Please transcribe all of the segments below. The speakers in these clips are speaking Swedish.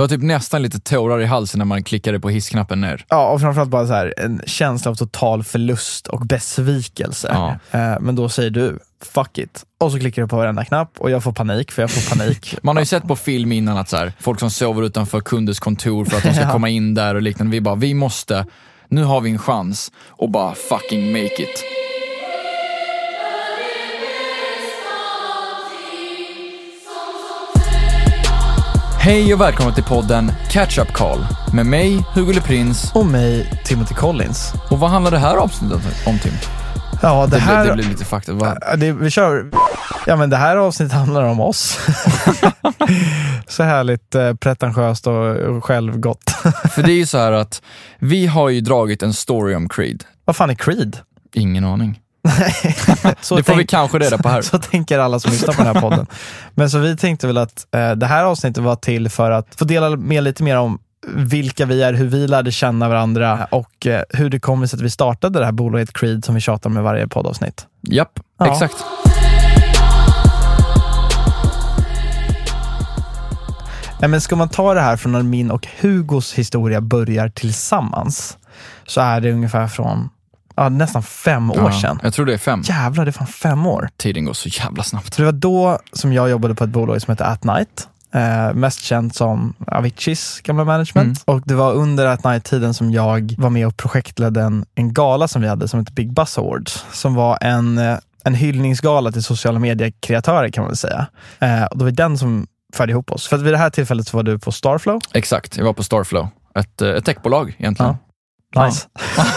Det var typ nästan lite tårar i halsen när man klickade på hissknappen ner. Ja, och framförallt bara så här, en känsla av total förlust och besvikelse. Ja. Eh, Men då säger du, fuck it. Och så klickar du på varenda knapp och jag får panik, för jag får panik. Man har ju sett på film innan att så här, folk som sover utanför kunders kontor för att de ska Ja. komma in där och liknande. Vi bara, vi måste, nu har vi en chans och bara fucking make it. Hej och välkomna till podden Catch Up Call med mig, Hugo Leprins. och mig, Timothy Collins. Och vad handlar det här avsnittet om Tim? Ja, det, Det, här... blir, det blir lite fakta. Ja, det, vi kör. Ja, men det här avsnittet handlar om oss. så härligt eh, pretentiöst och självgott. För det är ju så här att vi har ju dragit en story om Creed. Vad fan är Creed? Ingen aning. Så det får vi kanske reda på här. Så tänker alla som lyssnar på den här podden. Men så vi tänkte väl att eh, det här avsnittet var till för att få dela med lite mer om vilka vi är, hur vi lärde känna varandra och eh, hur det kommer sig att vi startade det här bolaget Creed som vi tjatar med varje poddavsnitt. Japp, Ja. exakt. Nej, men ska man ta det här från när min och Hugos historia börjar tillsammans så är det ungefär från ja, nästan fem år Ja, sedan. Jag tror det är fem. Jävlar, det är fan fem år. Tiden går så jävla snabbt. Så det var då som jag jobbade på ett bolag som heter At Night. Eh, mest känt som Aviciis gamla management. Mm. Och det var under At Night-tiden som jag var med och projektledde en, en gala som vi hade som hette Big Buzz Awards. Som var en, eh, en hyllningsgala till sociala mediekreatörer kan man väl säga. Eh, och det var den som förde ihop oss. För att vid det här tillfället så var du på Starflow. Exakt, jag var på Starflow. Ett, eh, ett techbolag egentligen. Nice.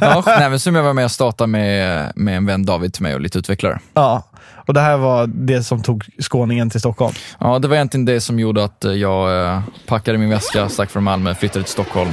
ja, nej, men som jag var med och startade med, med en vän David till mig och lite utvecklare. Ja. Och det här var det som tog skåningen till Stockholm. Ja, det var egentligen det som gjorde att eh, jag eh, packade min väska, stack från Malmö, flyttade till Stockholm.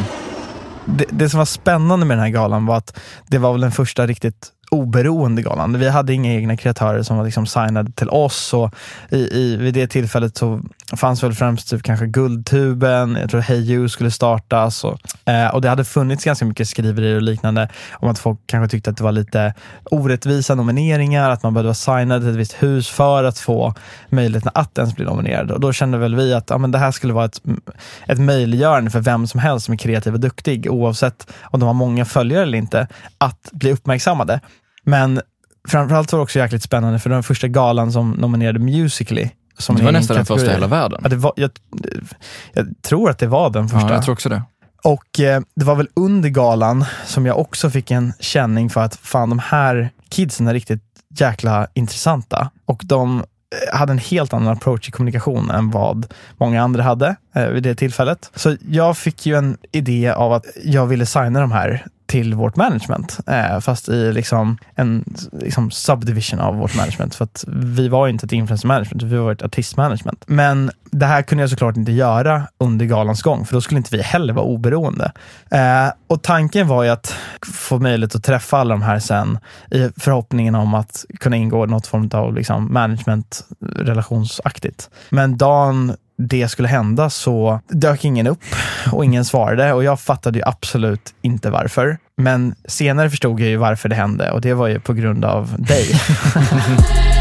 det, det som var spännande med den här galan var att det var väl den första riktigt oberoende galan. Vi hade inga egna kreatörer som var liksom signade till oss och i, i, vid det tillfället så fanns väl främst typ kanske Guldtuben, jag tror Hey You skulle startas och, eh, och det hade funnits ganska mycket skriverier och liknande om att folk kanske tyckte att det var lite orättvisa nomineringar, att man behövde vara signad till ett visst hus för att få möjligheten att ens bli nominerad. Och då kände väl vi att ja, men det här skulle vara ett, ett möjliggörande för vem som helst som är kreativ och duktig, oavsett om de har många följare eller inte, att bli uppmärksammade. Men framförallt var det också jäkligt spännande, för det var den första galan som nominerade Musical.ly. Som Det var nästan den första i hela världen. Ja, det var, jag, jag tror att det var den första. Ja, jag tror också det. Och eh, det var väl under galan som jag också fick en känning för att fan, de här kidsen är riktigt jäkla intressanta. Och de eh, hade en helt annan approach i kommunikation än vad många andra hade eh, vid det tillfället. Så jag fick ju en idé av att jag ville signa de här till vårt management, eh, fast i liksom en liksom subdivision av vårt management. För att vi var ju inte ett influencer management, vi var ett artistmanagement. Men det här kunde jag såklart inte göra under galans gång, för då skulle inte vi heller vara oberoende. Eh, och tanken var ju att få möjlighet att träffa alla de här sen, i förhoppningen om att kunna ingå i något form av liksom, management-relationsaktigt. Men dagen det skulle hända så dök ingen upp och ingen svarade och jag fattade ju absolut inte varför. Men senare förstod jag ju varför det hände och det var ju på grund av dig.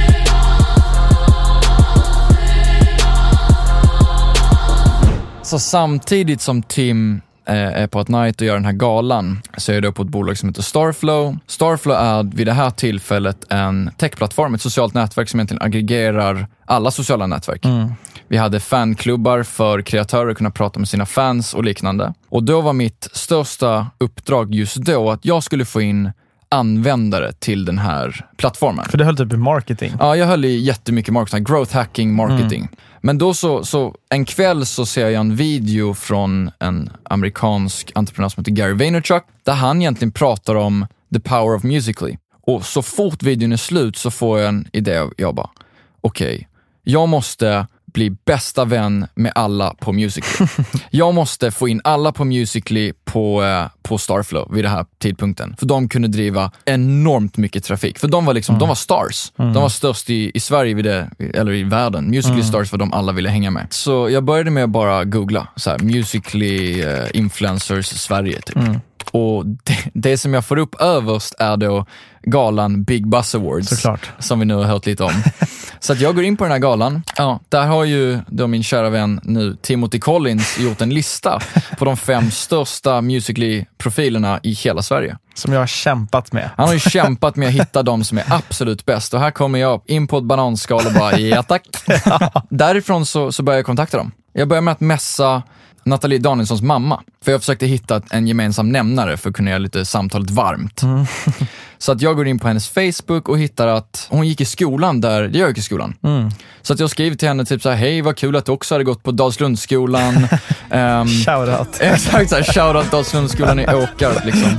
Så samtidigt som Tim eh, är på ett night och gör den här galan så är jag då på ett bolag som heter Starflow. Starflow är vid det här tillfället en techplattform, ett socialt nätverk som egentligen aggregerar alla sociala nätverk. Vi hade fanklubbar för kreatörer att kunna prata med sina fans och liknande. Och då var mitt största uppdrag just då att jag skulle få in användare till den här plattformen. För det höll typ i marketing. Ja, jag höll i jättemycket marketing, growth hacking, marketing. Men då så, så, en kväll så ser jag en video från en amerikansk entreprenör som heter Gary Vaynerchuk, där han egentligen pratar om the power of Musical.ly. Och så fort videon är slut så får jag en idé, jag bara, okej, jag måste bli bästa vän med alla på Musical.ly. jag måste få in alla på Musical.ly på, eh, på Starflow vid den här tidpunkten. För de kunde driva enormt mycket trafik. För de var liksom, de var stars. De var störst i, i Sverige, vid det, eller i världen. Musical.ly stars var de alla ville hänga med. Så jag började med att bara googla, så här, Musical.ly eh, influencers Sverige typ. Och det, det som jag får upp överst är då galan Big Buzz Awards, Såklart. som vi nu har hört lite om. Så att jag går in på den här galan. Ja, där har ju då min kära vän nu Timothy Collins gjort en lista på de fem största Musically-profilerna i hela Sverige. Som jag har kämpat med. Han har ju kämpat med att hitta de som är absolut bäst och här kommer jag in på ett bananskal och bara, ja tack. Därifrån så, så börjar jag kontakta dem. Jag börjar med att messa Nathalie Danielssons mamma. För jag försökte hitta en gemensam nämnare för att kunna göra lite samtalet varmt. Mm. Så att jag går in på hennes Facebook och hittar att hon gick i skolan där jag gick i skolan. Mm. Så att jag skriver till henne typ så här, hej vad kul att du också hade gått på Dalslundsskolan. um, Shoutout. Exakt såhär, shoutout Dalslundsskolan i Åkarp liksom.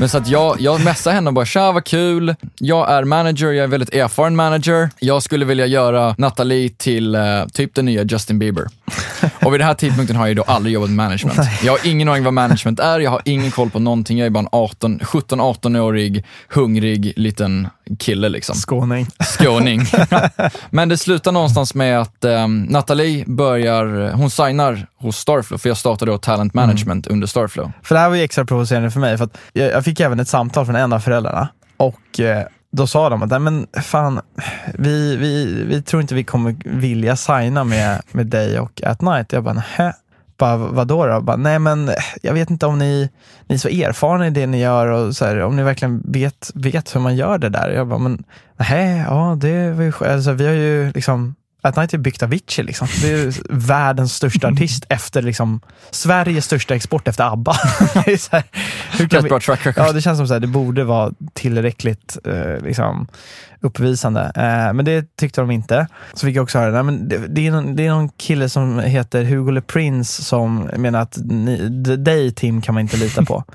Men så att jag, jag messar henne och bara, tja vad kul, jag är manager, jag är väldigt erfaren manager. Jag skulle vilja göra Nathalie till uh, typ den nya Justin Bieber. Och vid den här tidpunkten har jag då aldrig jobbat med management. Jag har ingen aning vad management är, jag har ingen koll på någonting. Jag är bara en 18, 17-18-årig, hungrig liten kille liksom. Skåning. Skåning. Men det slutar någonstans med att um, Nathalie börjar, hon signar hos Starflow, för jag startade då talent management under Starflow. För det här var ju extra provocerande för mig, för att jag, jag fick även ett samtal från en av föräldrarna. Och eh, då sa de att, men fan, vi, vi, vi tror inte vi kommer vilja signa med, med dig och At Night. Jag bara, nähä. Bara, vadå då? Bara, nej men jag vet inte om ni, ni är så erfarna i det ni gör och så här, om ni verkligen vet, vet hur man gör det där. Jag bara, men nej, ja det var ju alltså, Vi har ju liksom At Night är byggt Avicii. Liksom. Det är världens största artist efter liksom, Sveriges största export efter ABBA. det är här, hur kan vi, bra track record. Ja, det känns som att det borde vara tillräckligt eh, liksom, uppvisande. Eh, men det tyckte de inte. Så fick jag också höra, nej, men det, det, är någon, det är någon kille som heter Hugo Le Prince som menar att ni, dig Tim kan man inte lita på.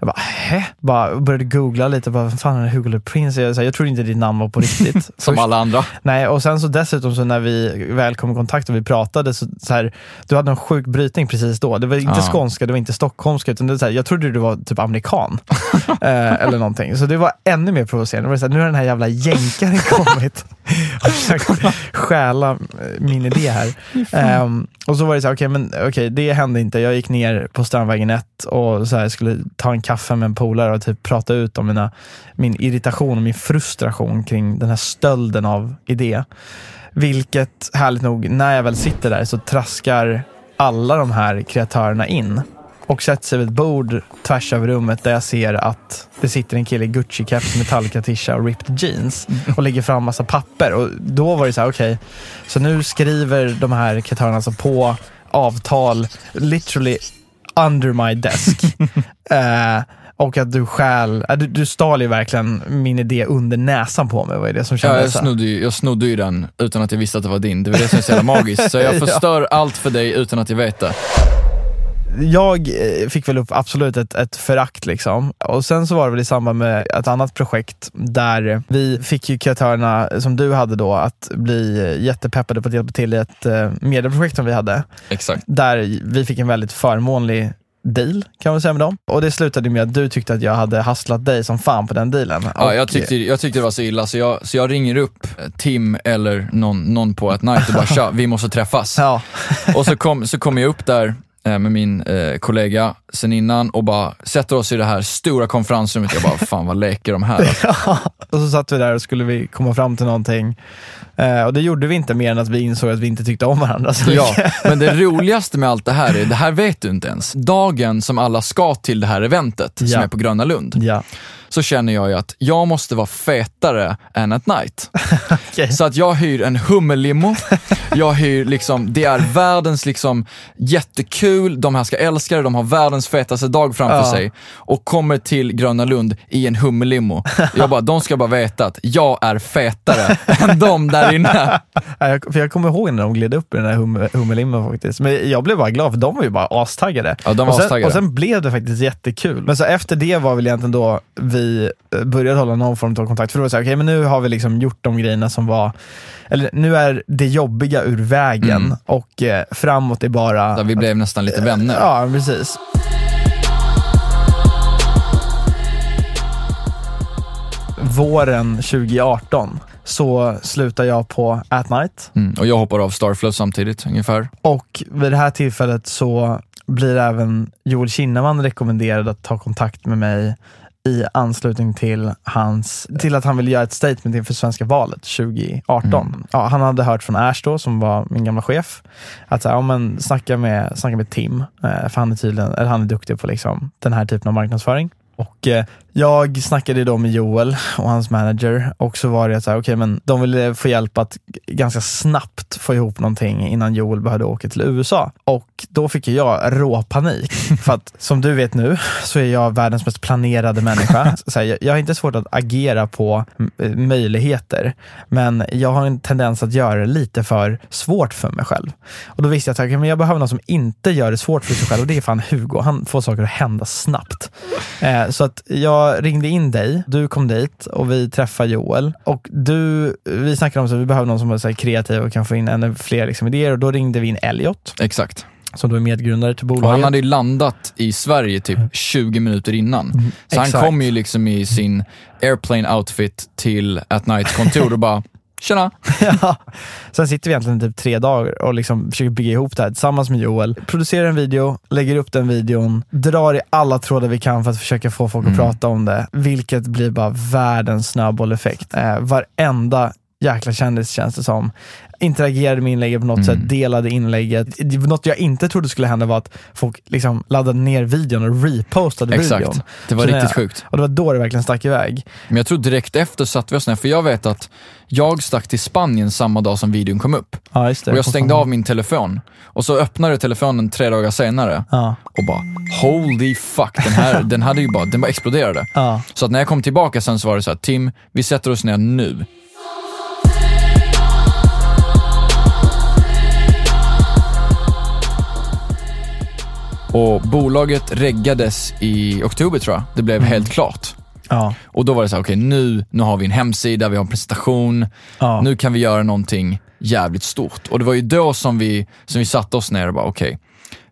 Jag bara, hä? Bara började googla lite, bara, vad fan är Hugo Le Prince? Jag, så här, jag trodde inte ditt namn var på riktigt. Som alla andra. Nej, och sen så dessutom så när vi väl kom i kontakt och vi pratade, så, så här, du hade en sjuk brytning precis då. Det var inte Ja. skånska, det var inte stockholmska, utan det så här, jag trodde du var typ amerikan. eh, eller någonting. Så det var ännu mer provocerande. Det var så här, nu har den här jävla jänkaren kommit och försökt stjäla min idé här. Ehm, och så var det så här, okej, men okej, det hände inte. Jag gick ner på Strandvägen 1 och så här, skulle ta en kaffe med en polare och typ prata ut om mina, min irritation och min frustration kring den här stölden av idé. Vilket, härligt nog, när jag väl sitter där så traskar alla de här kreatörerna in och sätter sig vid ett bord tvärs över rummet där jag ser att det sitter en kille i Gucci-keps, Metallica-tisha och ripped jeans och lägger fram massa papper. Och då var det så här, okej, så nu skriver de här kreatörerna alltså på avtal, literally under my desk. eh, och att du stjäl, äh, du, du stal ju verkligen min idé under näsan på mig, var det som Ja, kändes. jag, så här. snodde ju, jag snodde ju den utan att jag visste att det var din. Det var det som är så jävla magiskt. Så jag Ja. förstör allt för dig utan att jag vet det. Jag eh, fick väl upp absolut ett, ett förakt liksom. Och sen så var det väl i samband med ett annat projekt där vi fick ju kreatörerna som du hade då att bli jättepeppade på att hjälpa till i ett eh, medieprojekt som vi hade. Exakt. Där vi fick en väldigt förmånlig deal kan man säga med dem. Och det slutade med att du tyckte att jag hade hasslat dig som fan på den dealen. Ja, Och- jag, tyckte, jag tyckte det var så illa så jag, så jag ringer upp Tim eller någon, någon på ett night och bara tja, vi måste träffas. Ja, Och så kom, så kom jag upp där eh, med min eh, kollega sen innan och bara sätter oss i det här stora konferensrummet. Jag bara, fan vad leker de här? Alltså. och så satt vi där och skulle vi komma fram till någonting. Eh, och det gjorde vi inte mer än att vi insåg att vi inte tyckte om varandra så Ja, men det roligaste med allt det här är, det här vet du inte ens. Dagen som alla ska till det här eventet, som Ja. är på Gröna Lund, Ja. Så känner jag ju att jag måste vara fetare än at night. Okej. Så att jag hyr en hummellimo, jag hyr liksom, det är världens liksom jättekul, de här ska älska det, de har världens fetaste dag framför Ja. sig och kommer till Gröna Lund i en hummellimo. Jag bara, de ska bara veta att jag är fetare än de där inne. Ja, Jag, för jag kommer ihåg när de gled upp i den här hum, hummerlimmen faktiskt. Men jag blev bara glad, för de var ju bara astaggade. Ja, de var och, sen, och sen blev det faktiskt jättekul. Men så efter det var väl egentligen då vi eh, började hålla någon form av kontakt. För då var det så här, okej men nu har vi liksom gjort de grejerna som var, eller nu är det jobbiga ur vägen Mm. och eh, framåt är bara... Där vi blev nästan lite vänner. Ja, precis. Våren 2018 så slutar jag på At Night Mm. Och jag hoppar av Starflow samtidigt ungefär. och vid det här tillfället så blir även Joel Kinnaman rekommenderad att ta kontakt med mig i anslutning till, hans, till att han ville göra ett statement inför svenska valet 2018. Mm. Ja, han hade hört från Ash då, som var min gamla chef, att så här, ja, men snacka, med, snacka med Tim, eh, för han är, tydligen, eller han är duktig på liksom, den här typen av marknadsföring. Och eh, Jag snackade då med Joel och hans manager och så var det så här, okay, men de ville få hjälp att ganska snabbt få ihop någonting innan Joel behövde åka till USA. Och då fick jag råpanik. För att som du vet nu så är jag världens mest planerade människa. Så här, jag, har inte svårt att agera på m- möjligheter, men jag har en tendens att göra det lite för svårt för mig själv. Och då visste jag att okay, men jag behöver någon som inte gör det svårt för sig själv och det är fan Hugo. Han får saker att hända snabbt. Eh, så att jag ringde in dig, du kom dit och vi träffade Joel. Och du, vi snackade om att vi behöver någon som är så kreativ och kan få in ännu fler liksom, idéer och då ringde vi in Elliot, Exakt. som då är medgrundare till Och bolaget. han hade ju landat i Sverige typ 20 minuter innan. Så Mm. exakt. han kom ju liksom i sin airplane outfit till At Nights kontor och bara Tjena! ja. Sen sitter vi egentligen typ tre dagar och liksom försöker bygga ihop det här tillsammans med Joel. Producerar en video, lägger upp den videon, drar i alla trådar vi kan för att försöka få folk att prata om det. Vilket blir bara världens snöbolleffekt. Eh, varenda jäkla kändis känns det som interagerade med inlägget på något sätt, delade inlägget. Något jag inte trodde skulle hända var att folk liksom laddade ner videon och repostade Exakt. videon. Det var Så riktigt jag- sjukt. Och det var då det verkligen stack iväg. Men jag tror direkt efter satte vi oss ner, för jag vet att jag stack till Spanien samma dag som videon kom upp. Ja, det. Och jag stängde av min telefon. Och så öppnade jag telefonen tre dagar senare Ja, och bara holy fuck, den här den hade ju bara, den bara exploderade. ja. Så att när jag kom tillbaka sen så var det så här, Tim, vi sätter oss ner nu. Och bolaget reggades i oktober tror jag. Det blev helt klart. ja. Och då var det så här, okej nu, nu har vi en hemsida, vi har en presentation, Ja. nu kan vi göra någonting jävligt stort. Och det var ju då som vi, som vi satte oss ner och bara, okej,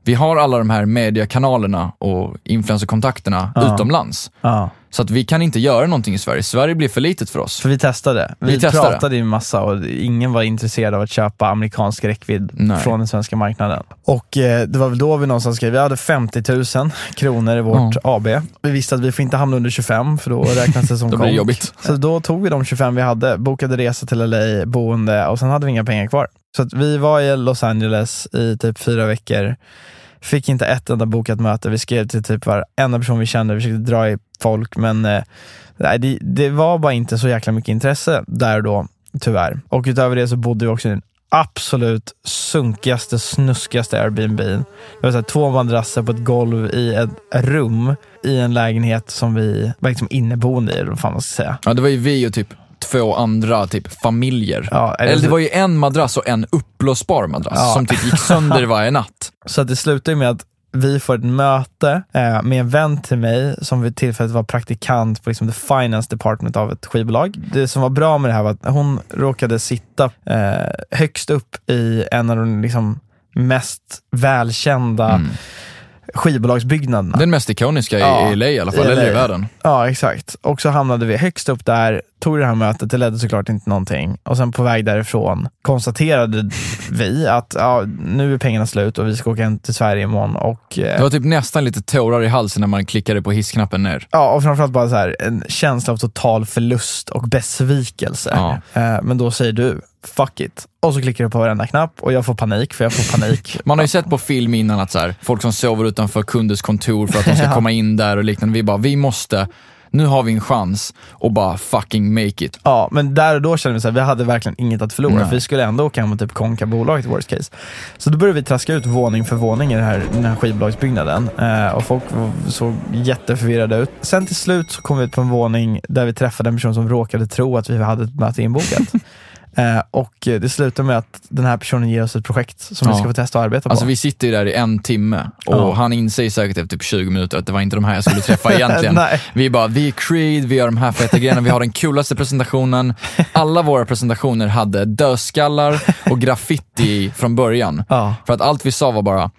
vi har alla de här mediekanalerna och influencerkontakterna Ja. utomlands. ja. Så att vi kan inte göra någonting i Sverige. Sverige blir för litet för oss. För vi testade. Vi, Vi testade. pratade ju massa och ingen var intresserad av att köpa amerikansk räckvidd Nej. från den svenska marknaden. Och eh, det var väl då vi någonstans skrev, vi hade 50 000 kronor i vårt AB. Vi visste att vi får inte hamna under 25 för då räknas det som Då blir det jobbigt. Så då tog vi de 25 vi hade, bokade resa till LA, boende och sen hade vi inga pengar kvar. Så att vi var i Los Angeles i typ fyra veckor. Fick inte ett enda bokat möte. Vi skrev till typ varenda person vi kände, vi försökte dra i folk, men eh, nej, det, det var bara inte så jäkla mycket intresse där och då, tyvärr. Och utöver det så bodde vi också i den absolut sunkigaste, snuskigaste Airbnb. Det var så här, två madrasser på ett golv i ett rum i en lägenhet som vi var liksom inneboende i, eller vad fan man ska säga. Ja, det var ju vi och typ två andra typ familjer. Ja, Eller det var ju en madrass och en uppblåsbar madrass Ja. som typ gick sönder varje natt. Så det slutade med att vi får ett möte eh, med en vän till mig som vid tillfället var praktikant på liksom the finance department av ett skivbolag. Det som var bra med det här var att hon råkade sitta eh, högst upp i en av de liksom mest välkända Mm. Skivbolagsbyggnaderna. Den mest ikoniska i, Ja, i LA i alla fall, i eller i världen. Ja, exakt. Och så hamnade vi högst upp där, tog det här mötet, det ledde såklart inte någonting. Och sen på väg därifrån konstaterade vi att ja, nu är pengarna slut och vi ska åka hem till Sverige imorgon. Och, eh, Det var typ nästan lite tårar i halsen när man klickade på hissknappen ner. Ja, och framförallt bara så här, en känsla av total förlust och besvikelse. Ja. Eh, men då säger du, fuck it. Och så klickar du på varenda knapp och jag får panik, för jag får panik. Man har ju sett på film innan att så här, folk som sover utanför kunders kontor för att de ska Ja. komma in där och liknande. Vi bara, vi måste, nu har vi en chans och bara fucking make it. Ja, men där och då kände vi att vi hade verkligen inget att förlora, Nej. för vi skulle ändå åka hem och typ konka bolaget i worst case. Så då började vi traska ut våning för våning i den här, den här skivbolagsbyggnaden eh, och folk såg jätteförvirrade ut. Sen till slut så kom vi ut på en våning där vi träffade en person som råkade tro att vi hade ett möte inbokat. Eh, och det slutade med att den här personen ger oss ett projekt som vi Ja. ska få testa att arbeta Alltså på. vi sitter ju där i en timme och Ja. han inser säkert efter typ 20 minuter att det var inte de här jag skulle träffa egentligen. Vi bara, vi är Creed, vi gör de här feta grejerna, vi har den coolaste presentationen. Alla våra presentationer hade dödskallar och graffiti från början. Ja. För att allt vi sa var bara,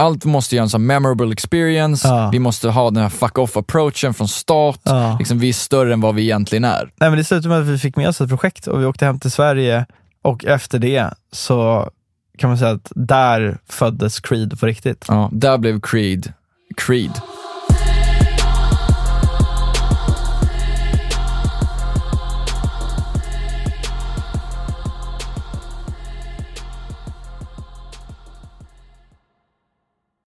allt måste göra en sån memorable experience, Ja. vi måste ha den här fuck off approachen från start. Ja. Liksom, vi är större än vad vi egentligen är. Nej, men det slutade med att vi fick med oss ett projekt och vi åkte hem till Sverige och efter det så kan man säga att där föddes Creed på riktigt. Ja, där blev Creed, Creed.